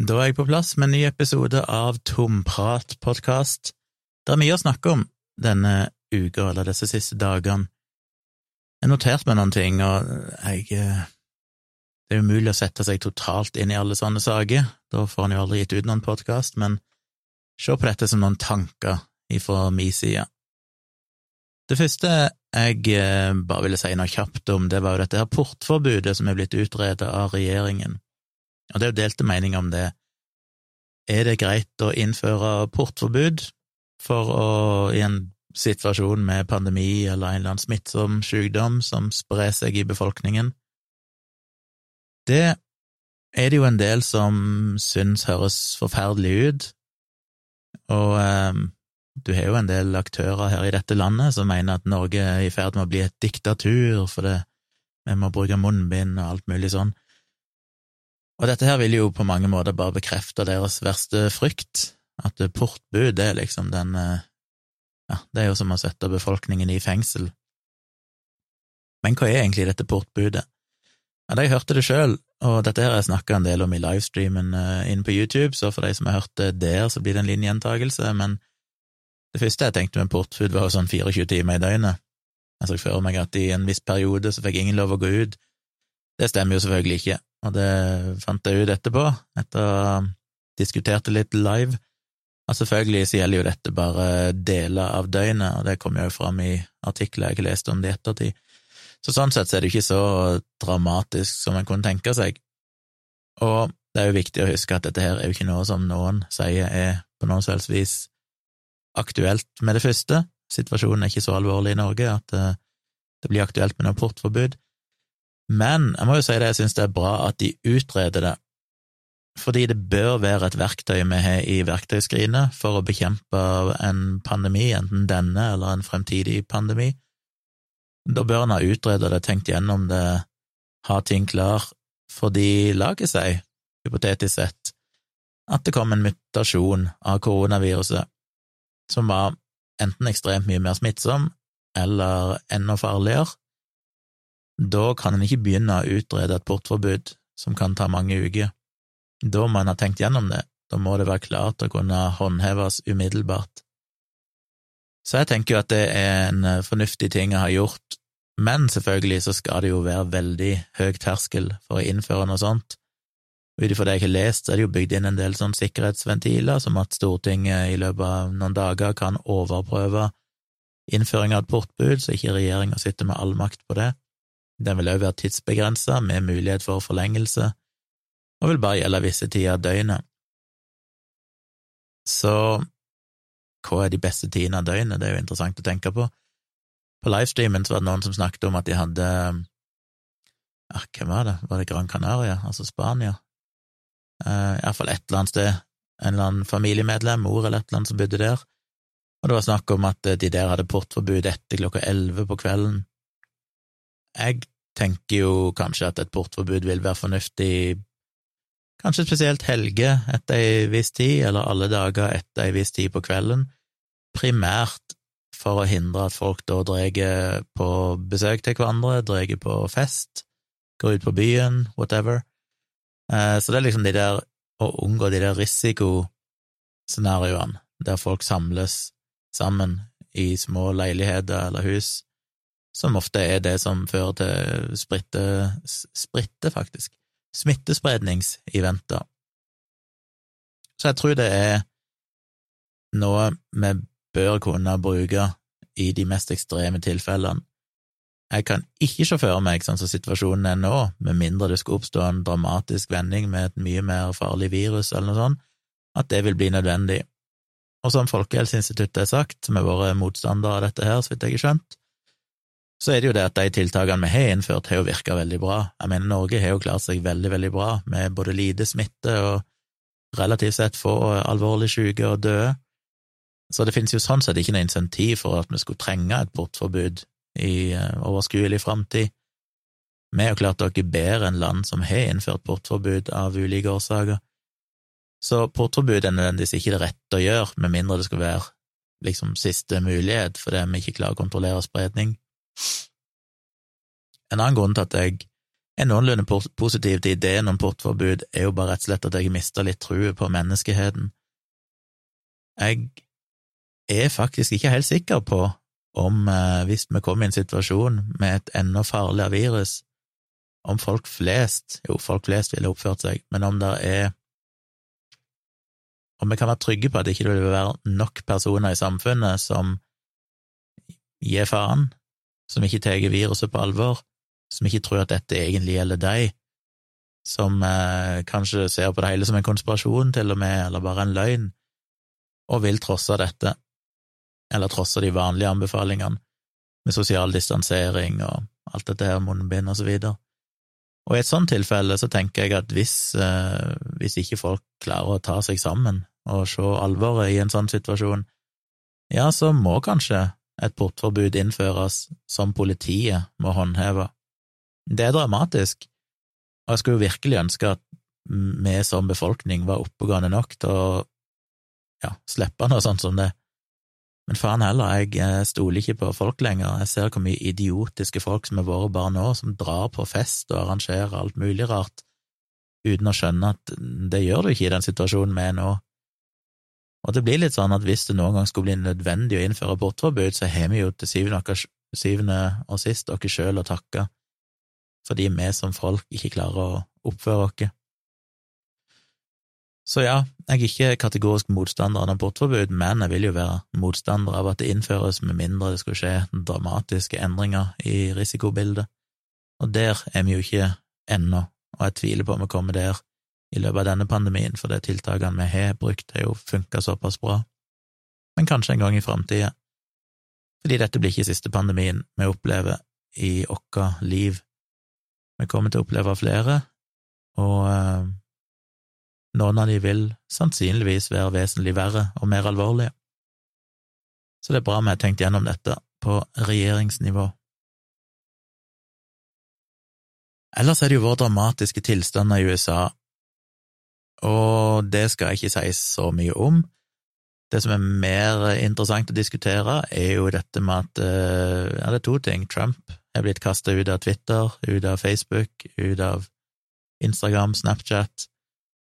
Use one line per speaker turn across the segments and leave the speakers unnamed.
Da er jeg på plass med en ny episode av Tomprat-podkast. Det er mye å snakke om denne uka, eller disse siste dagene. Jeg har notert meg noen ting, og jeg eh, Det er umulig å sette seg totalt inn i alle sånne saker, da får en jo aldri gitt ut noen podkast, men se på dette som noen tanker ifra min side. Det første jeg eh, bare ville si noe kjapt om, det var jo dette her portforbudet som er blitt utredet av regjeringen. Og det er jo delte meninger om det. Er det greit å innføre portforbud for å, i en situasjon med pandemi eller en eller annen smittsom sykdom som sprer seg i befolkningen? Det er det jo en del som syns høres forferdelig ut, og eh, du har jo en del aktører her i dette landet som mener at Norge er i ferd med å bli et diktatur fordi vi må bruke munnbind og alt mulig sånn. Og dette her vil jo på mange måter bare bekrefte deres verste frykt, at portbud er liksom den eh, Ja, det er jo som å sette befolkningen i fengsel. Men hva er egentlig dette portbudet? Ja, jeg hørte det sjøl, og dette her har jeg snakka en del om i livestreamen uh, inne på YouTube, så for de som har hørt det der, så blir det en liten gjentakelse, men det første jeg tenkte med portfood, var jo sånn 24 timer i døgnet. Jeg så for meg at i en viss periode så fikk ingen lov å gå ut. Det stemmer jo selvfølgelig ikke og det fant jeg ut etterpå, etter å ha diskutert det litt live. Og selvfølgelig så gjelder jo dette bare deler av døgnet, og det kom jo fram i artikler jeg leste om det i ettertid. Så sånn sett så er det ikke så dramatisk som en kunne tenke seg. Og det er jo viktig å huske at dette her er jo ikke noe som noen sier er på noe som helst vis aktuelt med det første. Situasjonen er ikke så alvorlig i Norge at eh, det blir aktuelt med noe portforbud. Men jeg må jo si det, jeg synes det er bra at de utreder det, fordi det bør være et verktøy vi har i verktøyskrinet for å bekjempe en pandemi, enten denne eller en fremtidig pandemi. Da bør en ha utredet det, tenkt gjennom det, ha ting klar, fordi laget seg, hypotetisk sett, at det kom en mutasjon av koronaviruset som var enten ekstremt mye mer smittsom eller enda farligere, da kan en ikke begynne å utrede et portforbud som kan ta mange uker. Da må en ha tenkt gjennom det, da må det være klart å kunne håndheves umiddelbart. Så jeg tenker jo at det er en eh, fornuftig ting jeg har gjort, men selvfølgelig så skal det jo være veldig høy terskel for å innføre noe sånt. Ut ifra det jeg har lest, så er det jo bygd inn en del sånn sikkerhetsventiler, som at Stortinget i løpet av noen dager kan overprøve innføring av et portbud, så ikke regjeringa sitter med all makt på det. Den vil også være tidsbegrensa, med mulighet for forlengelse, og vil bare gjelde visse tider av døgnet. Så hva er de beste tidene av døgnet? Det er jo interessant å tenke på. På livestreamen så var det noen som snakket om at de hadde ah, Hvem var det? Var det Gran Canaria, altså Spania? Eh, Iallfall et eller annet sted. En eller annen familiemedlem, mor eller et eller annet, som bodde der. Og det var snakk om at de der hadde portforbud etter klokka elleve på kvelden. Jeg tenker jo kanskje at et portforbud vil være fornuftig, kanskje spesielt helger etter ei viss tid, eller alle dager etter ei viss tid på kvelden, primært for å hindre at folk da drar på besøk til hverandre, drar på fest, går ut på byen, whatever. Eh, så det er liksom de der å unngå de der risikoscenarioene der folk samles sammen i små leiligheter eller hus, som ofte er det som fører til spritte, spritte faktisk, smittespredningseventer. Så jeg tror det er noe vi bør kunne bruke i de mest ekstreme tilfellene. Jeg kan ikke se for meg, sånn som situasjonen er nå, med mindre det skulle oppstå en dramatisk vending med et mye mer farlig virus eller noe sånt, at det vil bli nødvendig. Og som Folkehelseinstituttet har sagt, som har vært motstander av dette her, så vidt jeg har skjønt, så er det jo det at de tiltakene vi har innført, har jo virka veldig bra. Jeg mener, Norge har jo klart seg veldig, veldig bra, med både lite smitte og relativt sett få alvorlig syke og døde. Så det finnes jo sånn sett ikke noe insentiv for at vi skulle trenge et portforbud i eh, overskuelig framtid. Vi har jo klart dere bedre enn land som har innført portforbud av ulike årsaker. Så portforbud er nødvendigvis ikke det rette å gjøre, med mindre det skal være liksom siste mulighet fordi vi ikke klarer å kontrollere spredning. En annen grunn til at jeg er noenlunde positiv til ideen om portforbud, er jo bare rett og slett at jeg mista litt truet på menneskeheten. Jeg er faktisk ikke helt sikker på om, eh, hvis vi kommer i en situasjon med et enda farligere virus, om folk flest, jo, folk flest ville oppført seg, men om det er Om vi kan være trygge på at det ikke vil være nok personer i samfunnet som gir faen, som ikke tar viruset på alvor, som ikke tror at dette egentlig gjelder deg, som eh, kanskje ser på det hele som en konspirasjon, til og med, eller bare en løgn, og vil trosse dette, eller trosse de vanlige anbefalingene med sosial distansering og alt dette her, munnbind og så videre. Og i et sånt tilfelle så tenker jeg at hvis, eh, hvis ikke folk klarer å ta seg sammen og se alvoret i en sånn situasjon, ja, så må kanskje et portforbud innføres som politiet må håndheve. Det er dramatisk, og jeg skulle virkelig ønske at vi som befolkning var oppegående nok til å ja, slippe noe sånt som det. Men faen heller, jeg stoler ikke på folk lenger. Jeg ser hvor mye idiotiske folk som har vært bare nå, som drar på fest og arrangerer alt mulig rart, uten å skjønne at det gjør du ikke i den situasjonen vi er nå. Og det blir litt sånn at hvis det noen gang skulle bli nødvendig å innføre portforbud, så har vi jo til syvende og sist dere sjøl å takke fordi vi som folk ikke klarer å oppføre oss. Så ja, jeg er ikke kategorisk motstander av abortforbud, men jeg vil jo være motstander av at det innføres med mindre det skulle skje dramatiske endringer i risikobildet. Og der er vi jo ikke ennå, og jeg tviler på om vi kommer der i løpet av denne pandemien, for de tiltakene vi har brukt, har jo funka såpass bra. Men kanskje en gang i framtida, fordi dette blir ikke siste pandemien vi opplever i vårt liv vi kommer til å oppleve flere, og eh, noen av de vil sannsynligvis være vesentlig verre og mer alvorlige. Så det er bra vi har tenkt gjennom dette på regjeringsnivå. Ellers er det jo våre dramatiske tilstander i USA, og det skal jeg ikke si så mye om. Det som er mer interessant å diskutere, er jo dette med at eh, Ja, det er to ting. Trump er blitt kasta ut av Twitter, ut av Facebook, ut av Instagram, Snapchat.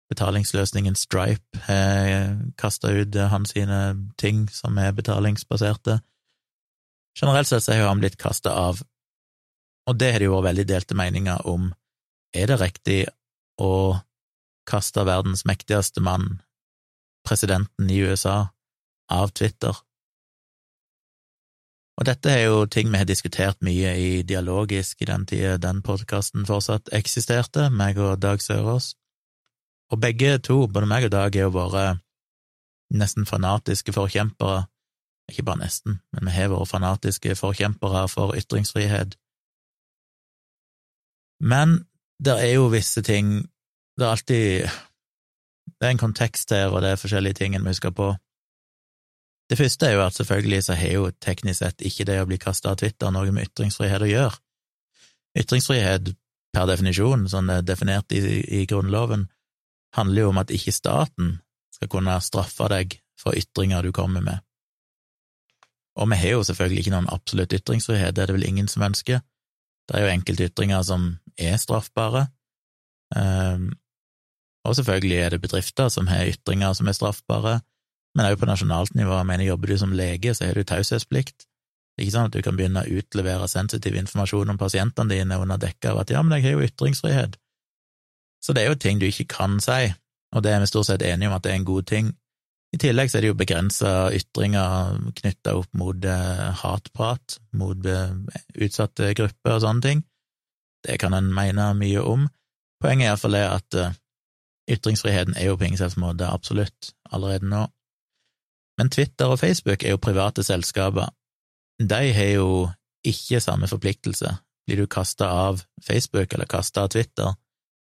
Betalingsløsningen Stripe har kasta ut hans sine ting som er betalingsbaserte. Generelt sett så har han blitt kasta av, og det har det jo vært veldig delte meninger om. Er det riktig å kaste verdens mektigste mann, presidenten i USA, av Twitter? Og dette er jo ting vi har diskutert mye i Dialogisk i den tida den podkasten fortsatt eksisterte, meg og Dag Sørås. Og begge to, både meg og Dag, er jo våre nesten fanatiske forkjempere, ikke bare nesten, men vi har vært fanatiske forkjempere for ytringsfrihet. Men det er jo visse ting Det er alltid Det er en kontekst her, og det er forskjellige ting en må huske på. Det første er jo at selvfølgelig så har jo teknisk sett ikke det å bli kasta av Twitter noe med ytringsfrihet å gjøre. Ytringsfrihet per definisjon, sånn det er definert i, i Grunnloven, handler jo om at ikke staten skal kunne straffe deg for ytringer du kommer med. Og vi har jo selvfølgelig ikke noen absolutt ytringsfrihet, det er det vel ingen som ønsker. Det er jo enkelte ytringer som er straffbare, um, og selvfølgelig er det bedrifter som har ytringer som er straffbare, men også på nasjonalt nivå. Mener, jobber du som lege, så har du taushetsplikt. Ikke sånn at du kan begynne å utlevere sensitiv informasjon om pasientene dine under dekke av at ja, men jeg har jo ytringsfrihet. Så det er jo ting du ikke kan si, og det er vi stort sett enige om at det er en god ting. I tillegg så er det jo begrensa ytringer knytta opp mot eh, hatprat, mot eh, utsatte grupper og sånne ting. Det kan en mene mye om. Poenget er iallfall at eh, ytringsfriheten er jo på ingen selvs måte absolutt allerede nå. Men Twitter og Facebook er jo private selskaper. De har jo ikke samme forpliktelse. Blir du kasta av Facebook eller kasta av Twitter,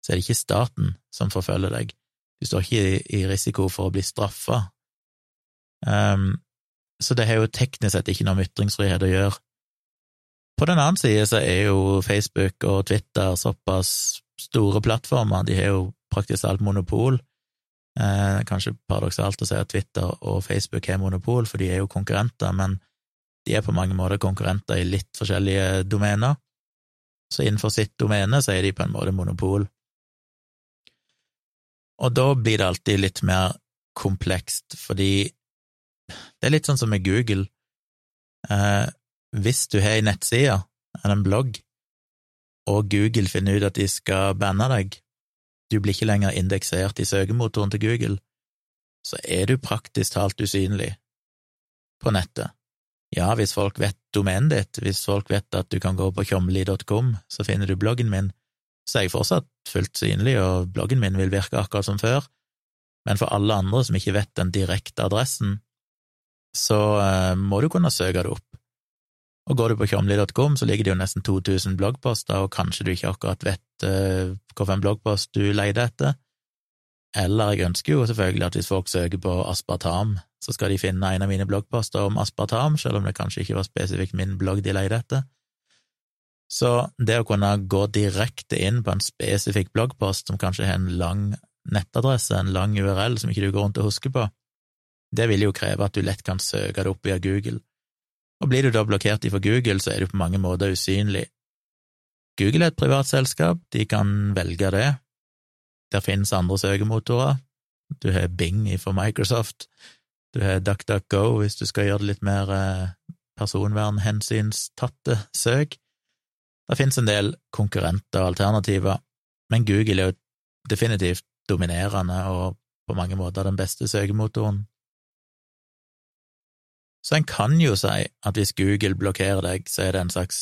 så er det ikke staten som forfølger deg. Du står ikke i risiko for å bli straffa. Um, så det har jo teknisk sett ikke noe med ytringsfrihet å gjøre. På den annen side så er jo Facebook og Twitter såpass store plattformer, de har jo praktisk alt monopol, Eh, kanskje paradoksalt å si at Twitter og Facebook har monopol, for de er jo konkurrenter, men de er på mange måter konkurrenter i litt forskjellige domener. Så innenfor sitt domene så er de på en måte monopol. Og da blir det alltid litt mer komplekst, fordi det er litt sånn som med Google. Eh, hvis du har ei nettside eller en blogg, og Google finner ut at de skal banne deg, du blir ikke lenger indeksert i søkemotoren til Google, så er du praktisk talt usynlig på nettet. Ja, hvis folk vet domenet ditt, hvis folk vet at du kan gå på tjomli.com, så finner du bloggen min, så er jeg fortsatt fullt synlig, og bloggen min vil virke akkurat som før, men for alle andre som ikke vet den direkte adressen, så uh, må du kunne søke det opp. Og går du på kjomli.com, så ligger det jo nesten 2000 bloggposter, og kanskje du ikke akkurat vet uh, hvilken bloggpost du leter etter. Eller jeg ønsker jo selvfølgelig at hvis folk søker på aspartam, så skal de finne en av mine bloggposter om aspartam, selv om det kanskje ikke var spesifikt min blogg de leter etter. Så det å kunne gå direkte inn på en spesifikk bloggpost som kanskje har en lang nettadresse, en lang URL som ikke du går rundt og husker på, det vil jo kreve at du lett kan søke det opp via Google. Og blir du da blokkert ifra Google, så er du på mange måter usynlig. Google er et privat selskap, de kan velge det. Der finnes andre søkemotorer. Du har Bing fra Microsoft, du har DuckDuckGo hvis du skal gjøre det litt mer eh, personvernhensynstatte søk. Det finnes en del konkurrenter og alternativer, men Google er jo definitivt dominerende og på mange måter den beste søkemotoren. Så en kan jo si at hvis Google blokkerer deg, så er det en slags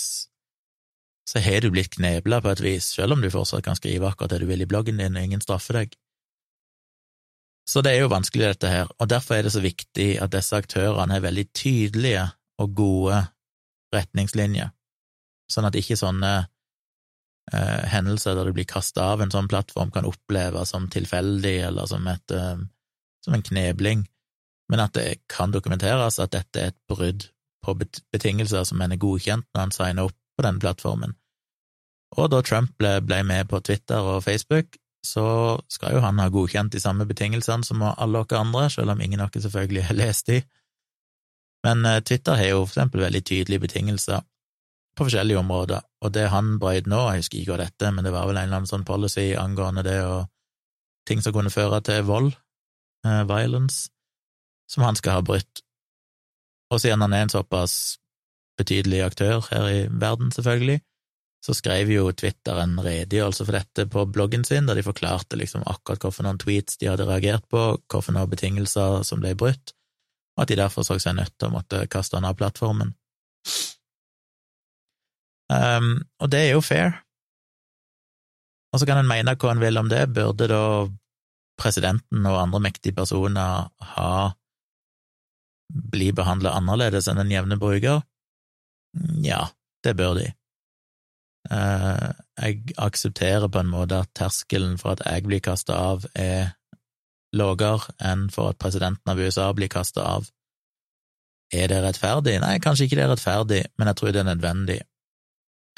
så har du blitt knebla på et vis, selv om du fortsatt kan skrive akkurat det du vil i bloggen din, og ingen straffer deg. Så det er jo vanskelig, dette her, og derfor er det så viktig at disse aktørene har veldig tydelige og gode retningslinjer, sånn at ikke sånne eh, hendelser der du blir kasta av en sånn plattform, kan oppleves som tilfeldig eller som, et, eh, som en knebling, men at det kan dokumenteres at dette er et brudd på betingelser som en er godkjent når en signer opp på den plattformen. Og da Trump ble, ble med på Twitter og Facebook, så skal jo han ha godkjent de samme betingelsene som alle dere andre, selv om ingen av dere selvfølgelig har lest de. Men eh, Twitter har jo for eksempel veldig tydelige betingelser på forskjellige områder, og det han brøyt nå, jeg husker ikke hva dette, men det var vel en eller annen sånn policy angående det og ting som kunne føre til vold, eh, violence, som han skal ha brutt. Og siden han er en såpass betydelig aktør her i verden, selvfølgelig, så skrev jo Twitter en redegjørelse for dette på bloggen sin, der de forklarte liksom akkurat hvorfor noen tweets de hadde reagert på, hvorfor noen betingelser som ble brutt, og at de derfor så seg nødt til å måtte kaste han av plattformen. Um, og det er jo fair. Og så kan en mene hva en vil om det. Burde da presidenten og andre mektige personer ha bli behandla annerledes enn en jevne bruker? Ja, det bør de. Uh, jeg aksepterer på en måte at terskelen for at jeg blir kasta av, er lavere enn for at presidenten av USA blir kasta av. Er det rettferdig? Nei, kanskje ikke det er rettferdig, men jeg tror det er nødvendig.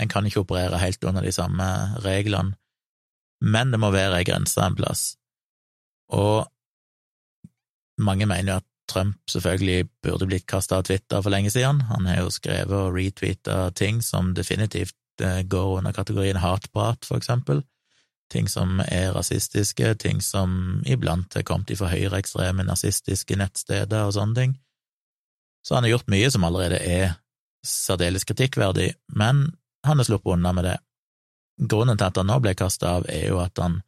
En kan ikke operere helt under de samme reglene, men det må være ei grense en plass. Og mange mener jo at Trump selvfølgelig burde blitt kasta av Twitter for lenge siden. Han har jo skrevet og retweeta ting som definitivt eh, går under kategorien hatprat, for eksempel. Ting som er rasistiske, ting som iblant har kommet fra høyreekstreme nazistiske nettsteder og sånne ting. Så han har gjort mye som allerede er særdeles kritikkverdig, men han har sluppet unna med det. Grunnen til at han nå ble kasta av, er jo at han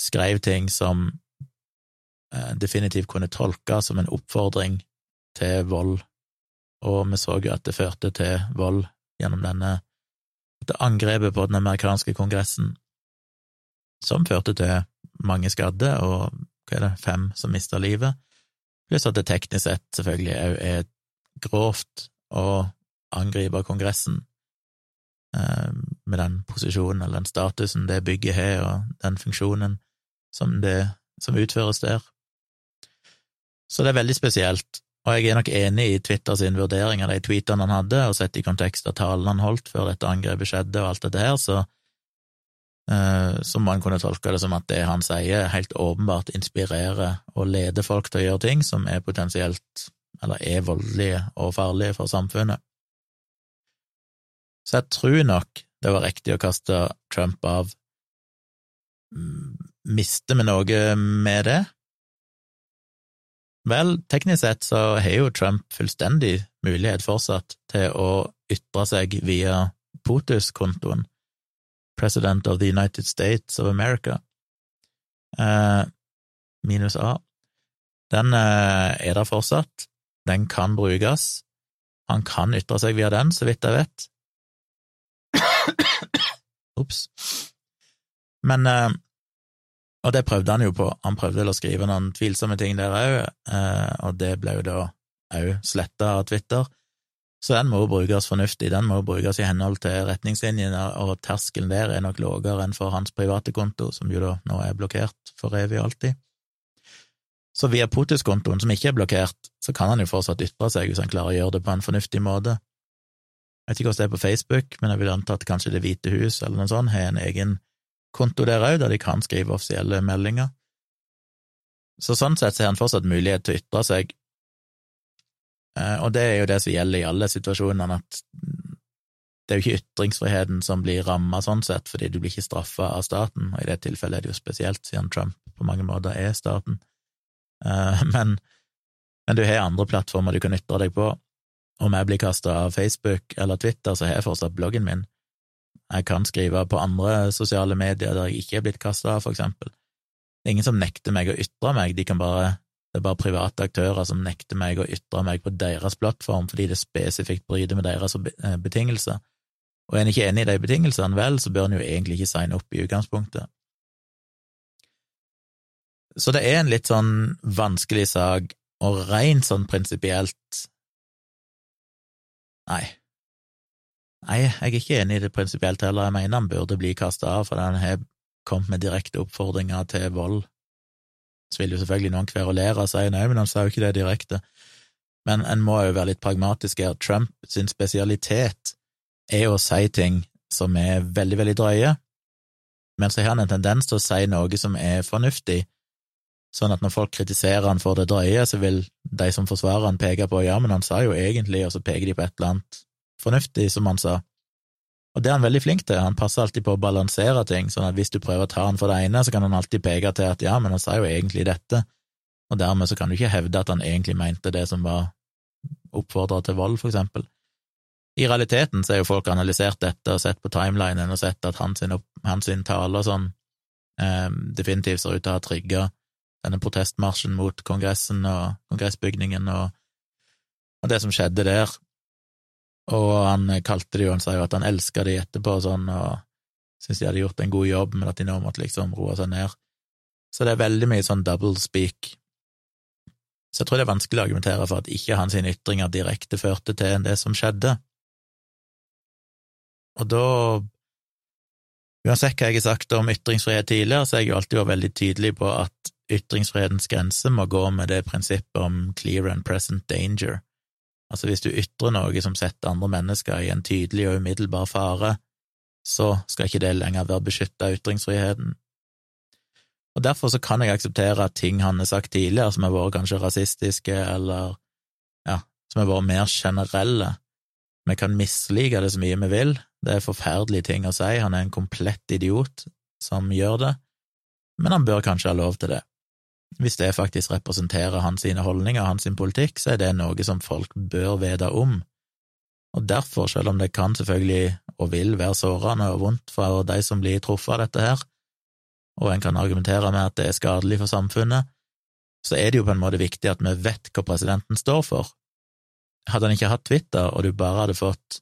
skrev ting som definitivt kunne tolkes som en oppfordring til vold, og vi så jo at det førte til vold gjennom denne dette angrepet på den amerikanske kongressen, som førte til mange skadde og hva er det, fem som mista livet, pluss at det teknisk sett selvfølgelig òg er grovt å angripe Kongressen Eh, med den posisjonen eller den statusen det bygget har, og den funksjonen som, det, som utføres der. Så det er veldig spesielt, og jeg er nok enig i Twitter sin vurdering av de tweetene han hadde, og sett i kontekst av talen han holdt før dette angrepet skjedde og alt dette her, så, uh, så må en kunne tolke det som at det han sier, helt åpenbart inspirerer og leder folk til å gjøre ting som er potensielt, eller er voldelige og farlige for samfunnet. Så jeg tror nok det var riktig å kaste Trump av. Mister vi noe med det? Vel, teknisk sett så har jo Trump fullstendig mulighet fortsatt til å ytre seg via POTUS-kontoen, President of the United States of America, eh, minus A. Den eh, er der fortsatt, den kan brukes, han kan ytre seg via den, så vidt jeg vet. Ops. Men eh, Og det prøvde han jo på, han prøvde å skrive noen tvilsomme ting der òg, eh, og det ble jo da òg sletta av Twitter. Så den må jo brukes fornuftig, den må jo brukes i henhold til retningslinjene, og terskelen der er nok lavere enn for hans private konto, som jo da nå er blokkert for evig og alltid. Så via POTUS-kontoen, som ikke er blokkert, så kan han jo fortsatt ytre seg hvis han klarer å gjøre det på en fornuftig måte. Jeg vet ikke hvordan det er på Facebook, men jeg vil anta at kanskje Det hvite hus eller noe sånt har en egen konto der òg, der de kan skrive offisielle meldinger. Så sånn sett så har han fortsatt mulighet til å ytre seg, eh, og det er jo det som gjelder i alle situasjonene, at det er jo ikke ytringsfriheten som blir ramma sånn sett, fordi du blir ikke straffa av staten, og i det tilfellet er det jo spesielt, siden Trump på mange måter er staten. Eh, men, men du har andre plattformer du kan ytre deg på. Om jeg blir kasta av Facebook eller Twitter, så har jeg fortsatt bloggen min. Jeg kan skrive på andre sosiale medier der jeg ikke er blitt kasta av, for eksempel. Det er ingen som nekter meg å ytre meg, de bare, det er bare private aktører som nekter meg å ytre meg på deres plattform fordi det spesifikt bryter med deres eh, betingelser. Og er en ikke enig i de betingelsene, vel, så bør en jo egentlig ikke signe opp i utgangspunktet. Så det er en litt sånn vanskelig sak, og rent sånn prinsipielt Nei. Nei, jeg er ikke enig i det prinsipielt heller, jeg mener han burde bli kasta av fordi han har kommet med direkte oppfordringer til vold. Så vil jo selvfølgelig noen kverulere og si nei, men han sa jo ikke det direkte. Men en må jo være litt pragmatisk her. Trump sin spesialitet er jo å si ting som er veldig, veldig drøye, men så har han en tendens til å si noe som er fornuftig, sånn at når folk kritiserer han for det drøye, så vil de som forsvarer han peke på ja, men han sa jo egentlig, og så peker de på et eller annet fornuftig, som han sa. Og det er han veldig flink til, han passer alltid på å balansere ting, sånn at hvis du prøver å ta han for det ene, så kan han alltid peke til at ja, men han sa jo egentlig dette, og dermed så kan du ikke hevde at han egentlig mente det som var oppfordra til vold, for eksempel. I realiteten så er jo folk analysert dette og sett på timelinen og sett at hans, hans tale og sånn eh, definitivt ser ut til å ha trigga denne protestmarsjen mot Kongressen og kongressbygningen og, og, det som skjedde der. Og han kalte det jo, han sa jo at han elska de etterpå og sånn, og syntes de hadde gjort en god jobb, men at de nå måtte liksom roe seg ned. Så det er veldig mye sånn double speak. Så jeg tror det er vanskelig å argumentere for at ikke hans ytringer direkte førte til det som skjedde. Og da Uansett hva jeg har sagt om ytringsfrihet tidligere, så har jeg jo alltid vært veldig tydelig på at ytringsfrihetens grense må gå med det prinsippet om clear and present danger. Altså hvis du ytrer noe som setter andre mennesker i en tydelig og umiddelbar fare, så skal ikke det lenger være beskyttet av ytringsfriheten. Og Derfor så kan jeg akseptere at ting han har sagt tidligere, som har vært kanskje rasistiske, eller ja, som har vært mer generelle. Vi kan mislike det så mye vi vil, det er forferdelige ting å si, han er en komplett idiot som gjør det, men han bør kanskje ha lov til det. Hvis det faktisk representerer hans holdninger og hans politikk, så er det noe som folk bør vite om. Og derfor, selv om det kan selvfølgelig og vil være sårende og vondt for de som blir truffet av dette her, og en kan argumentere med at det er skadelig for samfunnet, så er det jo på en måte viktig at vi vet hva presidenten står for. Hadde han ikke hatt Twitter, og du bare hadde fått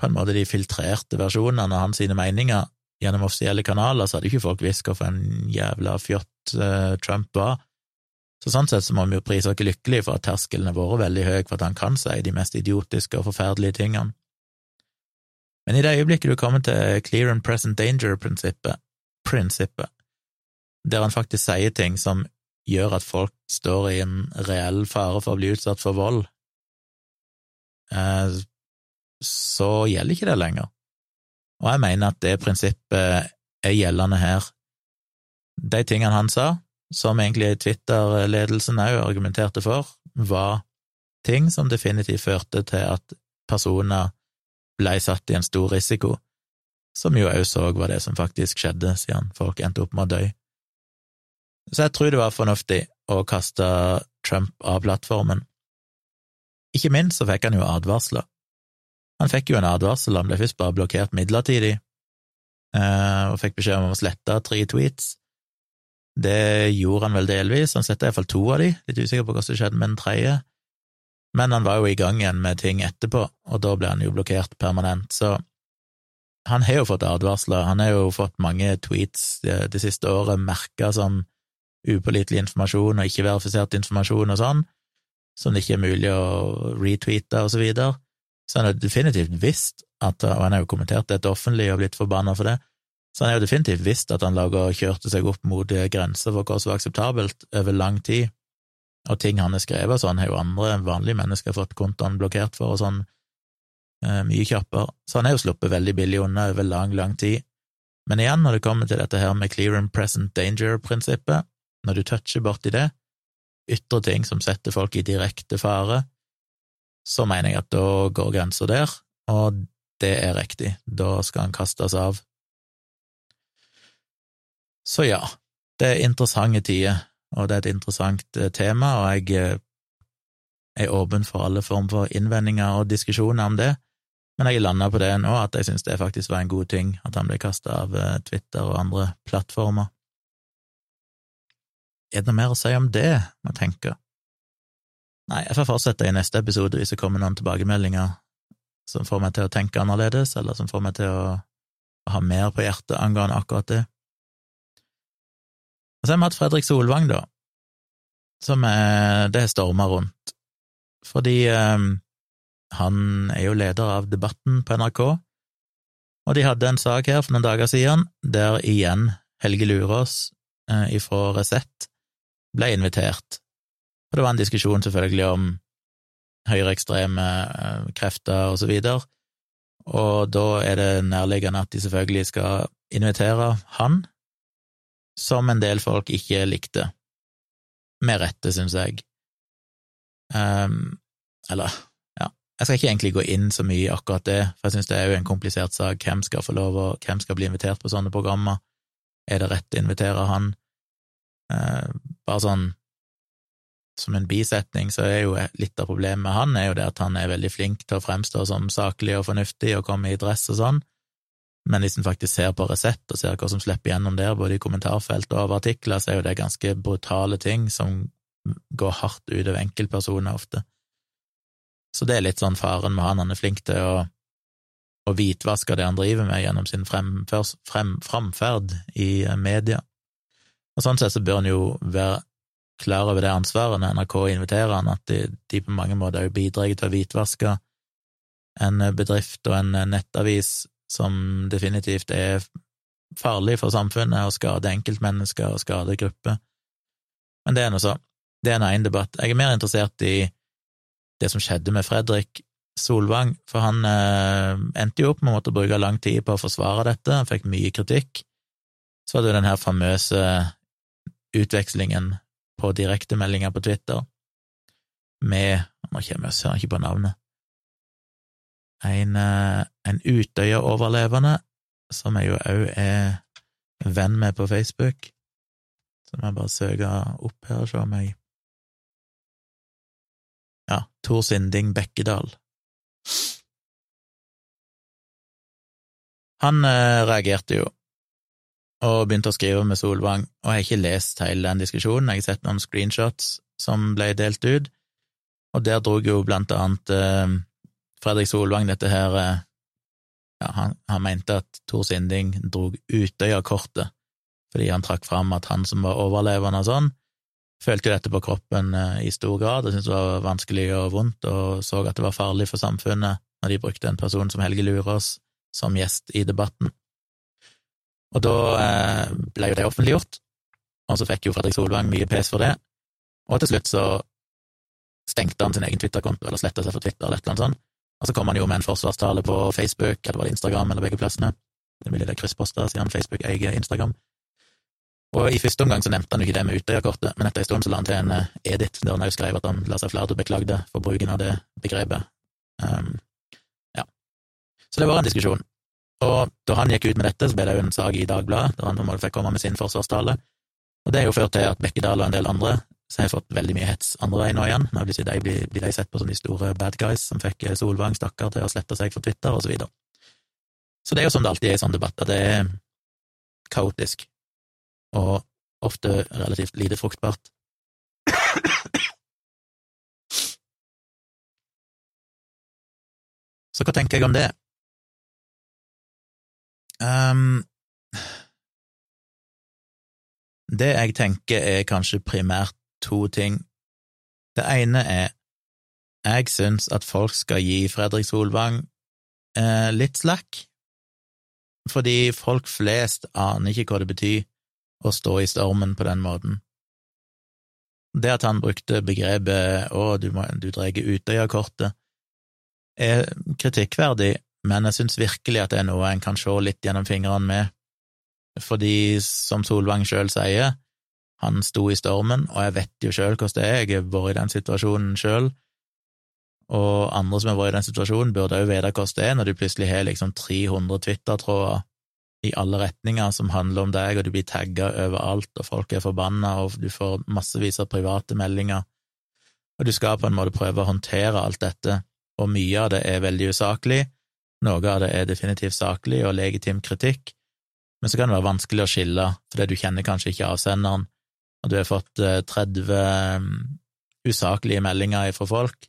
på en måte de filtrerte versjonene av hans meninger gjennom offisielle kanaler, så hadde ikke folk visst for en jævla fjott eh, Trump var. Så sånn sett så må vi jo prise oss lykkelige for at terskelen har vært veldig høy for at han kan si de mest idiotiske og forferdelige tingene. Men i det øyeblikket du kommer til clear and present danger-prinsippet, prinsippet, der han faktisk sier ting som gjør at folk står i en reell fare for å bli utsatt for vold, eh, så gjelder ikke det lenger. Og jeg mener at det prinsippet er gjeldende her de tingene han sa, som egentlig Twitter-ledelsen òg argumenterte for, var ting som definitivt førte til at personer ble satt i en stor risiko. som jo òg så var det som faktisk skjedde, siden folk endte opp med å dø. Så jeg tror det var fornuftig å kaste Trump av plattformen. Ikke minst så fikk han jo advarsler. Han fikk jo en advarsel, han ble først bare blokkert midlertidig, eh, og fikk beskjed om å slette tre tweets. Det gjorde han vel delvis, han sletta iallfall to av de, litt usikker på hva som skjedde med den tredje, men han var jo i gang igjen med ting etterpå, og da ble han jo blokkert permanent, så han har jo fått advarsler, han har jo fått mange tweets det, det siste året merka som upålitelig informasjon og ikke verifisert informasjon og sånn, som det ikke er mulig å retweete og så videre. Så han har definitivt visst at, og han har jo kommentert dette offentlig og blitt forbanna for det, så han har jo definitivt visst at han laga og kjørte seg opp mot grenser for hva som var akseptabelt over lang tid, og ting han har skrevet sånn, har jo andre vanlige mennesker fått kontoen blokkert for og sånn, eh, mye kjappere, så han har jo sluppet veldig billig unna over lang, lang tid. Men igjen, når det kommer til dette her med clear and present danger-prinsippet, når du toucher borti det, ytre ting som setter folk i direkte fare, så mener jeg at da går grensa der, og det er riktig, da skal han kastes av. Så ja, det er interessante tider, og det er et interessant eh, tema, og jeg eh, er åpen for alle former for innvendinger og diskusjoner om det, men jeg landa på det nå, at jeg syns det faktisk var en god ting at han ble kasta av eh, Twitter og andre plattformer. Er det noe mer å si om det, må jeg tenke? Nei, jeg får fortsette i neste episode hvis det kommer noen tilbakemeldinger som får meg til å tenke annerledes, eller som får meg til å, ha mer på hjertet angående akkurat det. Og så har vi hatt Fredrik Solvang, da, som er, det har storma rundt, fordi eh, han er jo leder av Debatten på NRK, og de hadde en sak her for noen dager siden der igjen Helge Lurås eh, ifra Resett ble invitert. Og det var en diskusjon selvfølgelig om høyreekstreme eh, krefter og så videre, og da er det nærliggende at de selvfølgelig skal invitere han, som en del folk ikke likte. Med rette, syns jeg. Um, eller, ja, jeg skal ikke egentlig gå inn så mye i akkurat det, for jeg syns det er jo en komplisert sak. Hvem skal få lov, og hvem skal bli invitert på sånne programmer? Er det rett å invitere han? Uh, bare sånn som en bisetning, så er jo litt av problemet med han er jo det at han er veldig flink til å fremstå som saklig og fornuftig og komme i dress og sånn, men hvis en faktisk ser på Resett og ser hva som slipper gjennom der, både i kommentarfelt og av artikler, så er jo det ganske brutale ting som går hardt ut over enkeltpersoner ofte. Så det er litt sånn faren med han, han er flink til å, å hvitvaske det han driver med gjennom sin fremferd frem, framferd i media. Og sånn sett så bør han jo være klar over det ansvaret når NRK inviterer han, at de, de på mange måter òg bidrar til å hvitvaske en bedrift og en nettavis som definitivt er farlig for samfunnet og skader enkeltmennesker og skader grupper. Men det er nå så. Det er en egen debatt. Jeg er mer interessert i det som skjedde med Fredrik Solvang, for han eh, endte jo opp med å måtte bruke lang tid på å forsvare dette, han fikk mye kritikk. Så var det jo den her famøse utvekslingen på direktemeldinger på Twitter med Nå kommer jeg ikke på navnet. En, eh, en Utøya-overlevende, som jeg jo òg er venn med på Facebook. Så må jeg bare søke opp her og se om jeg Ja, Tor Sinding Bekkedal. Han eh, reagerte jo og begynte å skrive med Solvang, og jeg har ikke lest hele den diskusjonen, jeg har sett noen screenshots som ble delt ut, og der dro jo blant annet eh, Fredrik Solvang dette her eh, ja, han, han, mente at Tor Sinding dro Utøya-kortet, fordi han trakk fram at han som var overlevende og sånn, følte jo dette på kroppen eh, i stor grad og syntes det var vanskelig og vondt, og så at det var farlig for samfunnet når de brukte en person som Helge Lurås som gjest i debatten. Og da eh, ble jo det offentliggjort, og så fikk jo Fredrik Solvang mye pes for det, og til slutt så stengte han sin egen Twitter-konto, eller sletta seg fra Twitter, eller et eller annet sånt, og så kom han jo med en forsvarstale på Facebook, eller var det Instagram, eller begge plassene, det mulig det kryssposter, siden Facebook eier Instagram. Og i første omgang så nevnte han jo ikke det med Utøya-kortet, men etter en stund så la han til en uh, edit der han også skrev at han la seg flat og beklagde for bruken av det begrepet. Um, ja. Så det var en diskusjon. Og da han gikk ut med dette, så ble det jo en sak i Dagbladet, der han på måte fikk komme med sin forsvarstale. Og det har jo ført til at Bekkedal og en del andre så har fått veldig mye hets andre veien nå igjen. Nå blir de, blir, de sett på som de store bad guys som fikk Solvang, stakkar, til å slette seg for Twitter, og så videre. Så det er jo som det alltid er i sånne debatter, det er kaotisk, og ofte relativt lite fruktbart. Så hva tenker jeg om det? Um, det jeg tenker er kanskje primært to ting. Det ene er jeg syns at folk skal gi Fredrik Solvang eh, litt slack, fordi folk flest aner ikke hva det betyr å stå i stormen på den måten. Det at han brukte begrepet 'å, du, må, du drar Utøya-kortet', er kritikkverdig, men jeg syns virkelig at det er noe en kan se litt gjennom fingrene med, fordi, som Solvang sjøl sier, han sto i stormen, og jeg vet jo sjøl hvordan det er, jeg har vært i den situasjonen sjøl, og andre som har vært i den situasjonen, burde òg vite hvordan det er når du plutselig har liksom 300 Twitter-tråder i alle retninger som handler om deg, og du blir tagga overalt, og folk er forbanna, og du får massevis av private meldinger, og du skal på en måte prøve å håndtere alt dette, og mye av det er veldig usaklig, noe av det er definitivt saklig og legitim kritikk, men så kan det være vanskelig å skille, fordi du kjenner kanskje ikke avsenderen, og du har fått 30 eh, mm, usaklige meldinger fra folk,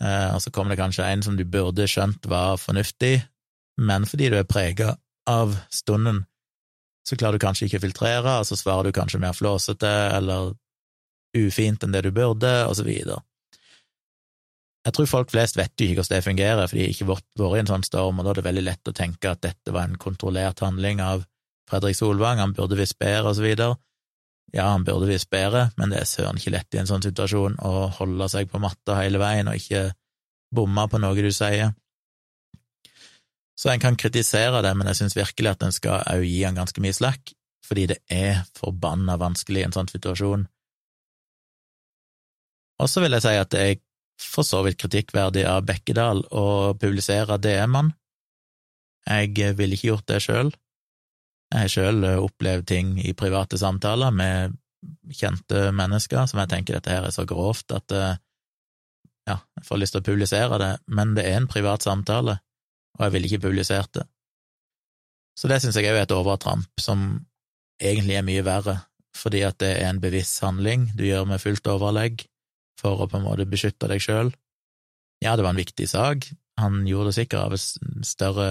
eh, og så kommer det kanskje en som du burde skjønt var fornuftig, men fordi du er prega av stunden, så klarer du kanskje ikke å filtrere, og så svarer du kanskje mer flåsete eller ufint enn det du burde, og så videre. Jeg tror folk flest vet jo ikke hvordan det fungerer, for de har ikke vært i en sånn storm, og da er det veldig lett å tenke at dette var en kontrollert handling av Fredrik Solvang, han burde visst bedre, og så videre. Ja, han burde visst bedre, men det er søren ikke lett i en sånn situasjon å holde seg på matta hele veien og ikke bomme på noe du sier. Så en kan kritisere det, men jeg syns virkelig at en skal òg gi han ganske mye slack, fordi det er forbanna vanskelig i en sånn situasjon. Og så vil jeg si at det er for så vidt kritikkverdig av Bekkedal å publisere DM-ene. Jeg ville ikke gjort det sjøl. Jeg har sjøl opplevd ting i private samtaler med kjente mennesker som jeg tenker dette her er så grovt at eh, ja, jeg får lyst til å publisere det, men det er en privat samtale, og jeg ville ikke publisert det. Så det syns jeg òg er et overtramp, som egentlig er mye verre, fordi at det er en bevisst handling du gjør med fullt overlegg, for å på en måte beskytte deg sjøl. Ja, det var en viktig sak, han gjorde det sikkert av et større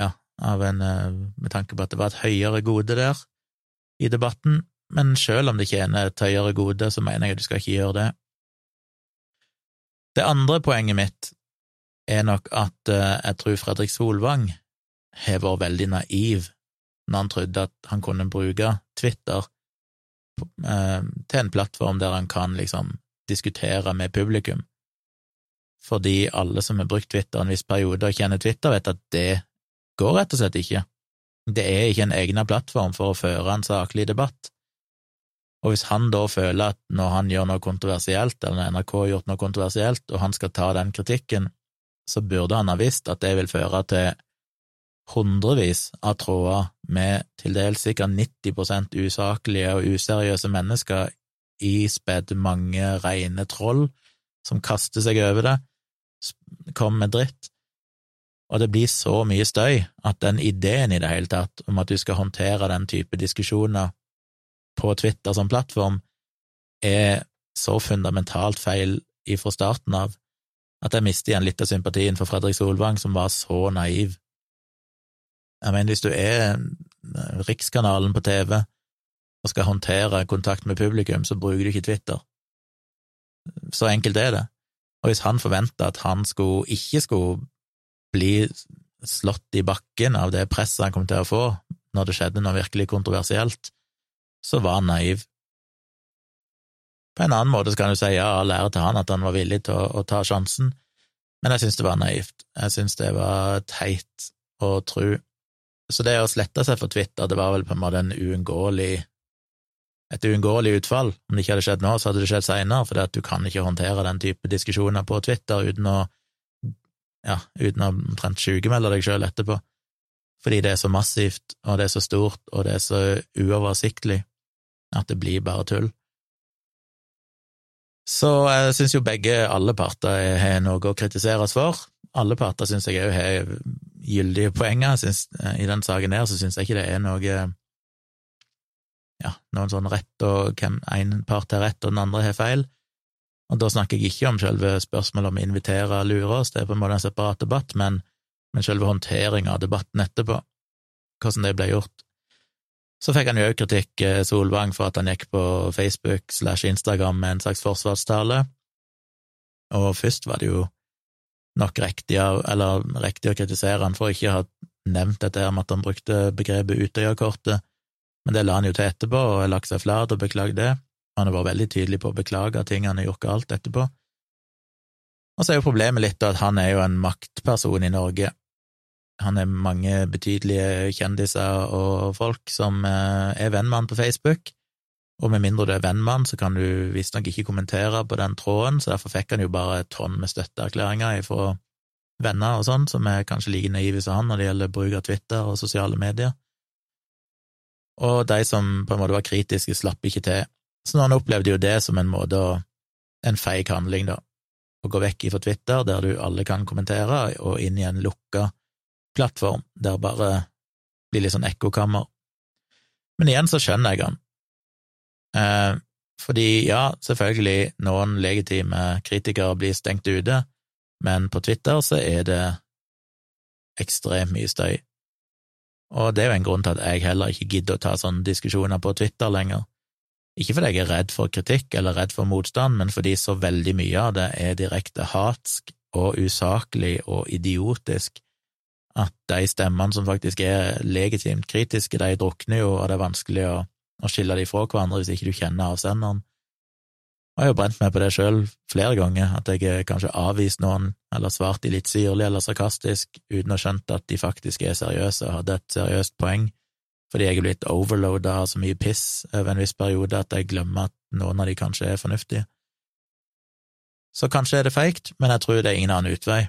Ja, av en eh, med tanke på at det var et høyere gode der i debatten, men sjøl om det tjener et høyere gode, så mener jeg at du skal ikke gjøre det. Det andre poenget mitt er nok at eh, jeg tror Fredrik Solvang har vært veldig naiv når han trodde at han kunne bruke Twitter til en plattform der han kan liksom diskutere med publikum. Fordi alle som har brukt Twitter en viss periode og kjenner Twitter, vet at det går rett og slett ikke. Det er ikke en egnet plattform for å føre en saklig debatt. Og hvis han da føler at når han gjør noe kontroversielt, eller når NRK har gjort noe kontroversielt, og han skal ta den kritikken, så burde han ha visst at det vil føre til hundrevis av tråder med til dels sikkert 90% usaklige og useriøse mennesker ispedd mange rene troll som kaster seg over det, kommer med dritt, og det blir så mye støy at den ideen i det hele tatt om at du skal håndtere den type diskusjoner på Twitter som plattform, er så fundamentalt feil ifra starten av at jeg mister igjen litt av sympatien for Fredrik Solvang, som var så naiv jeg mener, hvis du er Rikskanalen på TV og skal håndtere kontakt med publikum, så bruker du ikke Twitter. Så enkelt er det. Og hvis han forventa at han skulle, ikke skulle bli slått i bakken av det presset han kom til å få når det skjedde noe virkelig kontroversielt, så var han naiv. På en annen måte kan du si ja, all ære til han at han var villig til å, å ta sjansen, men jeg syns det var naivt. Jeg syns det var teit å tro så det å slette seg for Twitter, det var vel på en måte en uunngåelig et uunngåelig utfall. Om det ikke hadde skjedd nå, så hadde det skjedd seinere, for du kan ikke håndtere den type diskusjoner på Twitter uten å ja, uten å omtrent sjukemelde deg sjøl etterpå, fordi det er så massivt, og det er så stort, og det er så uoversiktlig at det blir bare tull. Så jeg syns jo begge, alle parter, har noe å kritiseres for. Alle parter syns jeg òg har gyldige poenger. Synes, eh, I den saken der så syns jeg ikke det er noe ja, noen sånn rett, og hvem en part har rett og den andre har feil. Og da snakker jeg ikke om selve spørsmålet om å invitere og lure oss, det er på en måte en separat debatt, men, men selve håndteringa av debatten etterpå, hvordan det ble gjort. Så fikk han jo òg kritikk, eh, Solvang, for at han gikk på Facebook slash Instagram med en slags forsvarstale, og først var det jo nok riktig, eller riktig å kritisere han for ikke å ha nevnt dette her med at han brukte begrepet Utøyakortet, men det la han jo til etterpå, og har lagt seg flat og beklagd det. Han har vært veldig tydelig på å beklage ting han har gjort galt etterpå. Og så er jo problemet litt at han er jo en maktperson i Norge. Han er mange betydelige kjendiser og folk som eh, er venn med han på Facebook, og med mindre du er venn med han, så kan du visstnok ikke kommentere på den tråden, så derfor fikk han jo bare et tonn med støtteerklæringer fra venner og sånn, som er kanskje like naive som han når det gjelder bruk av Twitter og sosiale medier. Og de som på en måte var kritiske, slapp ikke til. Så han opplevde jo det som en måte å En feig handling, da. Å gå vekk ifra Twitter, der du alle kan kommentere, og inn i en lukka plattform, der bare blir litt sånn ekkokammer. Men igjen så skjønner jeg han. Eh, fordi ja, selvfølgelig, noen legitime kritikere blir stengt ute, men på Twitter så er det ekstremt mye støy. Og det er jo en grunn til at jeg heller ikke gidder å ta sånne diskusjoner på Twitter lenger. Ikke fordi jeg er redd for kritikk eller redd for motstand, men fordi så veldig mye av det er direkte hatsk og usaklig og idiotisk at de stemmene som faktisk er legitimt kritiske, de drukner jo, og det er vanskelig å, å skille de fra hverandre hvis ikke du kjenner avsenderen. Og jeg har jo brent meg på det sjøl flere ganger, at jeg kanskje avvist noen, eller svart de litt syrlig eller sarkastisk, uten å ha skjønt at de faktisk er seriøse og hadde et seriøst poeng fordi jeg er blitt overloada av så mye piss over en viss periode at jeg glemmer at noen av de kanskje er fornuftige. Så kanskje er det feigt, men jeg tror det er ingen annen utvei.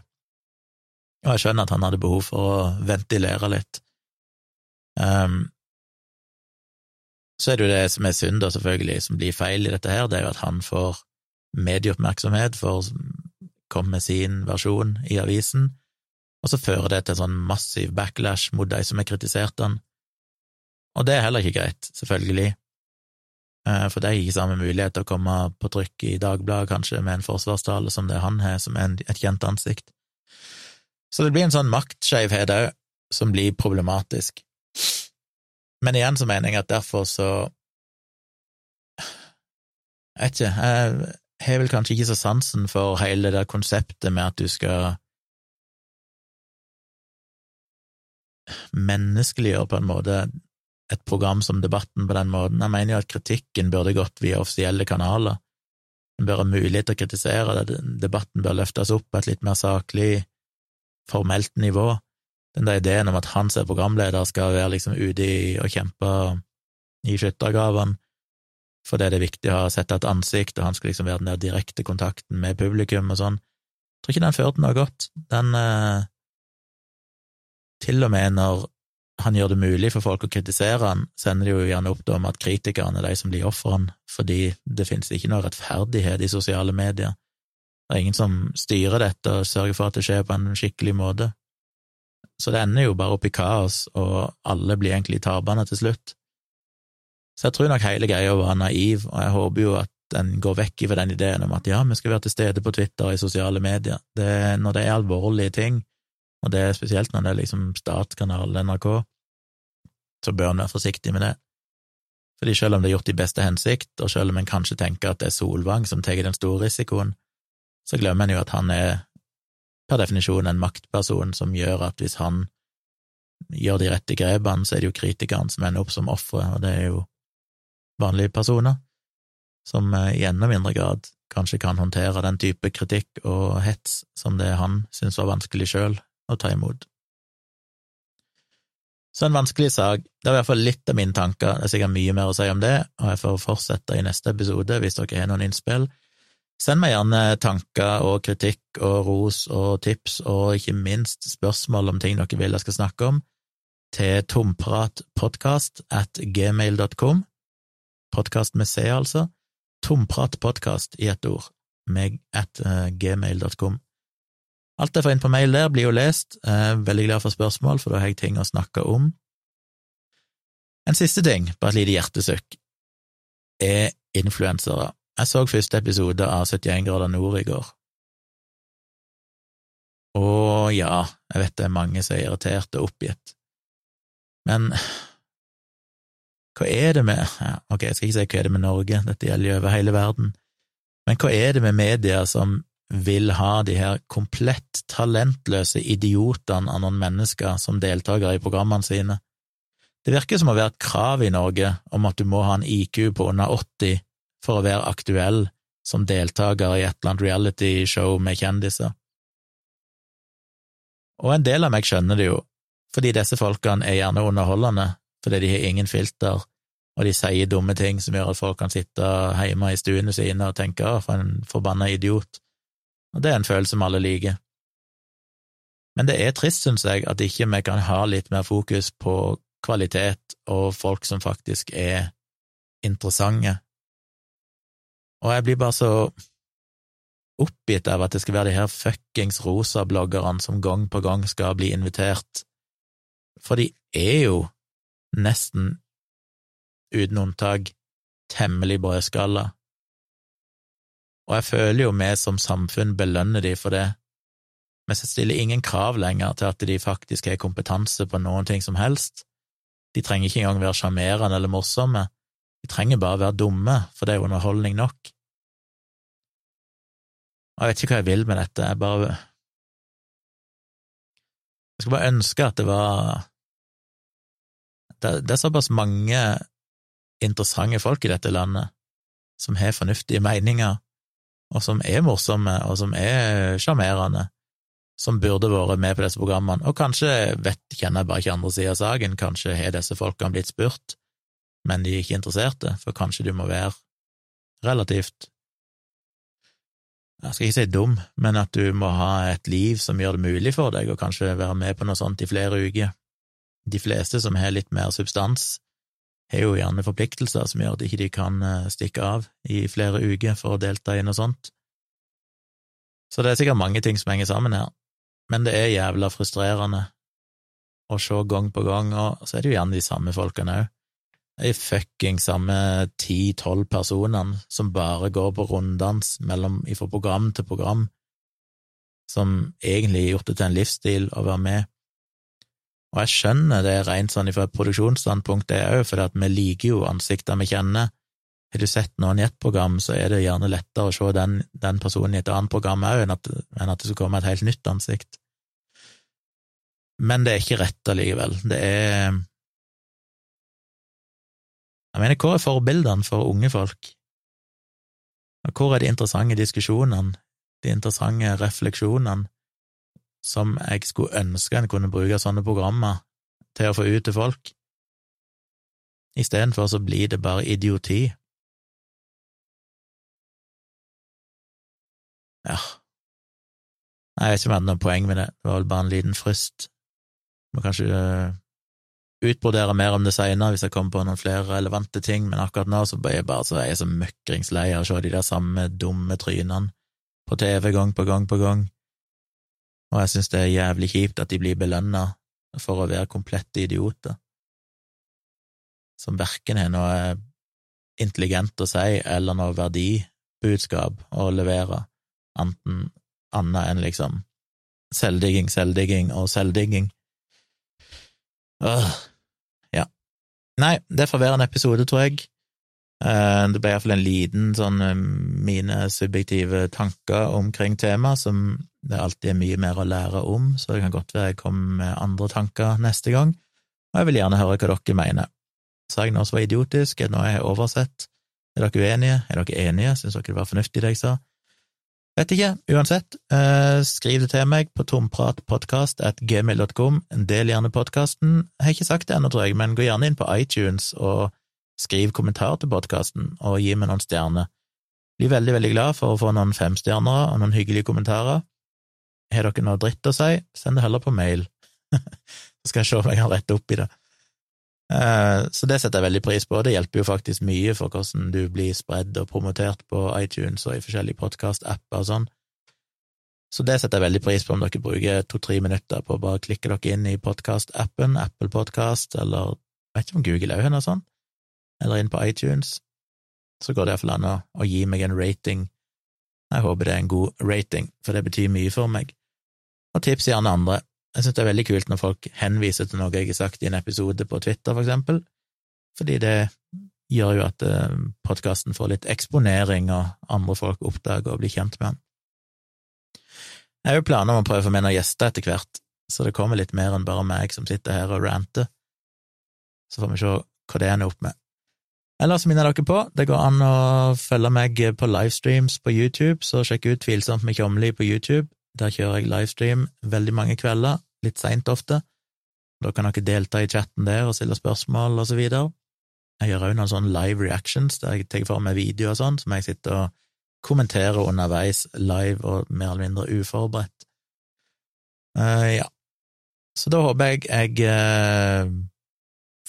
Og jeg skjønner at han hadde behov for å ventilere litt. Um, så er det jo det som er synd, da, selvfølgelig, som blir feil i dette her, det er jo at han får medieoppmerksomhet, får komme med sin versjon i avisen, og så fører det til en sånn massiv backlash mot de som har kritisert han, og det er heller ikke greit, selvfølgelig, eh, for det er ikke samme mulighet til å komme på trykk i Dagbladet, kanskje, med en forsvarstale som det han har, som er et kjent ansikt. Så det blir en sånn maktskeivhet òg, som blir problematisk. Men igjen så mener jeg at derfor så Jeg vet ikke, jeg har vel kanskje ikke så sansen for hele det konseptet med at du skal menneskeliggjøre på en måte et program som Debatten på den måten. Jeg mener jo at kritikken burde gått via offisielle kanaler. En bør ha mulighet til å kritisere det, debatten bør løftes opp på et litt mer saklig, formelt nivå. Den der ideen om at han som er programleder skal være liksom ute i og kjempe i skyttergravene fordi det er viktig å ha sett et ansikt, og han skal liksom være den der direkte kontakten med publikum og sånn. Jeg tror ikke den førte noe godt. Den eh, Til og med når han gjør det mulig for folk å kritisere han, sender de jo gjerne opp om at kritikerne er de som blir ofrene, fordi det finnes ikke noe rettferdighet i sosiale medier. Det er ingen som styrer dette og sørger for at det skjer på en skikkelig måte. Så det ender jo bare opp i kaos, og alle blir egentlig taperne til slutt. Så jeg tror nok hele greia var naiv, og jeg håper jo at den går vekk fra den ideen om at ja, vi skal være til stede på Twitter og i sosiale medier. Det, når det er alvorlige ting, og det er spesielt når det er liksom statskanalen NRK, så bør en være forsiktig med det. Fordi selv om det er gjort i beste hensikt, og selv om en kanskje tenker at det er Solvang som tar den store risikoen, så glemmer en jo at han er per definisjon en maktperson som gjør at hvis han gjør de rette grepene, så er det jo kritikerne som ender opp som ofre, og det er jo vanlige personer som eh, i enda mindre grad kanskje kan håndtere den type kritikk og hets som det han syntes var vanskelig sjøl å ta imot. Så en vanskelig sak. Det er i hvert fall litt av mine tanker. Det er sikkert mye mer å si om det, og jeg får fortsette i neste episode hvis dere har noen innspill. Send meg gjerne tanker og kritikk og ros og tips, og ikke minst spørsmål om ting dere vil jeg skal snakke om, til tompratpodkast at gmail.com. Podkast med C, altså. Tompratpodkast i ett ord, meg at uh, gmail.com. Alt jeg får inn på mail der, blir jo lest. Er veldig glad for spørsmål, for da har jeg ting å snakke om. En siste ting, bare et lite hjertesukk, er influensere. Jeg så første episode av 71 grader nord i går. Å ja, jeg vet det er mange som er irriterte og oppgitt, men hva er det med ja, Ok, jeg skal ikke si hva er det med Norge, dette gjelder jo over hele verden, men hva er det med media som vil ha de her komplett talentløse idiotene av noen mennesker som deltakere i programmene sine? Det virker som å være et krav i Norge om at du må ha en IQ på under 80 for å være aktuell som deltaker i et eller annet reality-show med kjendiser. Og en del av meg skjønner det jo, fordi disse folkene er gjerne underholdende, fordi de har ingen filter, og de sier dumme ting som gjør at folk kan sitte hjemme i stuene sine og tenke 'å, for en forbanna idiot', og det er en følelse vi alle liker. Men det er trist, synes jeg, at ikke vi kan ha litt mer fokus på kvalitet og folk som faktisk er interessante, og jeg blir bare så oppgitt av at det skal være de her fuckings rosa-bloggerne som gang på gang skal bli invitert, for de er jo nesten, uten unntak, temmelig brødskalla. Og jeg føler jo vi som samfunn belønner de for det. Vi stiller ingen krav lenger til at de faktisk har kompetanse på noen ting som helst. De trenger ikke engang være sjarmerende eller morsomme, de trenger bare være dumme, for det er underholdning nok. Jeg vet ikke hva jeg vil med dette, jeg bare Jeg skulle bare ønske at det var det, det er såpass mange interessante folk i dette landet som har fornuftige meninger, og som er morsomme, og som er sjarmerende, som burde vært med på disse programmene, og kanskje vet, kjenner jeg bare ikke andre sida av saken, kanskje har disse folkene blitt spurt, men de er ikke interesserte, for kanskje du må være relativt jeg skal ikke si dum, men at du må ha et liv som gjør det mulig for deg, å kanskje være med på noe sånt i flere uker. De fleste som har litt mer substans, har jo gjerne forpliktelser som gjør at de ikke kan eh, stikke av i flere uker for å delta i noe sånt. Så det er sikkert mange ting som henger sammen her, men det er jævla frustrerende å se gang på gang, og så er det jo gjerne de samme folkene òg de fucking samme ti–tolv personene som bare går på runddans mellom fra program til program, som egentlig har gjort det til en livsstil å være med. Og jeg skjønner det rent sånn fra et produksjonsstandpunkt, det òg, for vi liker jo ansikter vi kjenner. Har du sett noen i ett program, så er det gjerne lettere å se den, den personen i et annet program òg, enn, enn, at det skal komme et helt nytt ansikt. Men det er ikke rett allikevel. Det er jeg mener, hvor er forbildene for unge folk? Og hvor er de interessante diskusjonene, de interessante refleksjonene, som jeg skulle ønske en kunne bruke sånne programmer til å få ut til folk? Istedenfor så blir det bare idioti. Ja, jeg vet ikke om jeg hadde noe poeng med det, det var vel bare en liten frist. Må kanskje utbrodere mer om det seinere hvis jeg kommer på noen flere relevante ting, men akkurat nå så er jeg bare så, jeg så møkringslei av å se de der samme dumme trynene på TV gang på gang på gang, og jeg synes det er jævlig kjipt at de blir belønna for å være komplette idioter, som verken har noe intelligent å si eller noe verdibudskap å levere, annet enn liksom selvdigging, selvdigging og selvdigging. Øh. Nei, det får være en episode, tror jeg. Eh, det ble iallfall en liten sånn eh, mine subjektive tanker omkring temaet, som det alltid er mye mer å lære om, så det kan godt være jeg kommer med andre tanker neste gang, og jeg vil gjerne høre hva dere mener. Sa jeg noe som var idiotisk? Er det noe jeg har oversett? Er dere uenige? Er dere enige? Syns dere det var fornuftig det jeg sa? Vet ikke, uansett, eh, skriv det til meg på tompratpodkast.gmil.com, del gjerne podkasten. Har ikke sagt det ennå, tror jeg, men gå gjerne inn på iTunes og skriv kommentar til podkasten, og gi meg noen stjerner. Blir veldig, veldig glad for å få noen femstjernere og noen hyggelige kommentarer. Har dere noe dritt å si, send det heller på mail, så skal jeg se om jeg kan rette opp i det. Eh, så det setter jeg veldig pris på, og det hjelper jo faktisk mye for hvordan du blir spredd og promotert på iTunes og i forskjellige podkast-apper og sånn. Så det setter jeg veldig pris på om dere bruker to–tre minutter på å bare klikke dere inn i podkast-appen, Apple Podcast, eller vet ikke om Google òg har noe sånt, eller inn på iTunes. Så går det iallfall an å gi meg en rating. Jeg håper det er en god rating, for det betyr mye for meg. Og tips gjerne andre. Jeg synes det er veldig kult når folk henviser til noe jeg har sagt i en episode på Twitter, for eksempel, fordi det gjør jo at eh, podkasten får litt eksponering, og andre folk oppdager og blir kjent med den. Jeg har jo planer om å prøve å få med noen gjester etter hvert, så det kommer litt mer enn bare meg som sitter her og ranter. Så får vi se hva det ender opp med. Ellers minner dere på, det går an å følge meg på livestreams på YouTube, så sjekk ut Tvilsomt med Tjomli på YouTube. Der kjører jeg livestream veldig mange kvelder, litt seint ofte. Da kan dere delta i chatten der og stille spørsmål og så videre. Jeg gjør òg noen sånne live reactions der jeg tar for meg video og sånn, som jeg sitter og kommenterer underveis live og mer eller mindre uforberedt. Uh, ja, så da håper jeg jeg uh,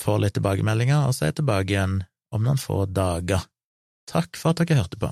får litt tilbakemeldinger, og så er jeg tilbake igjen om noen få dager. Takk for at dere hørte på.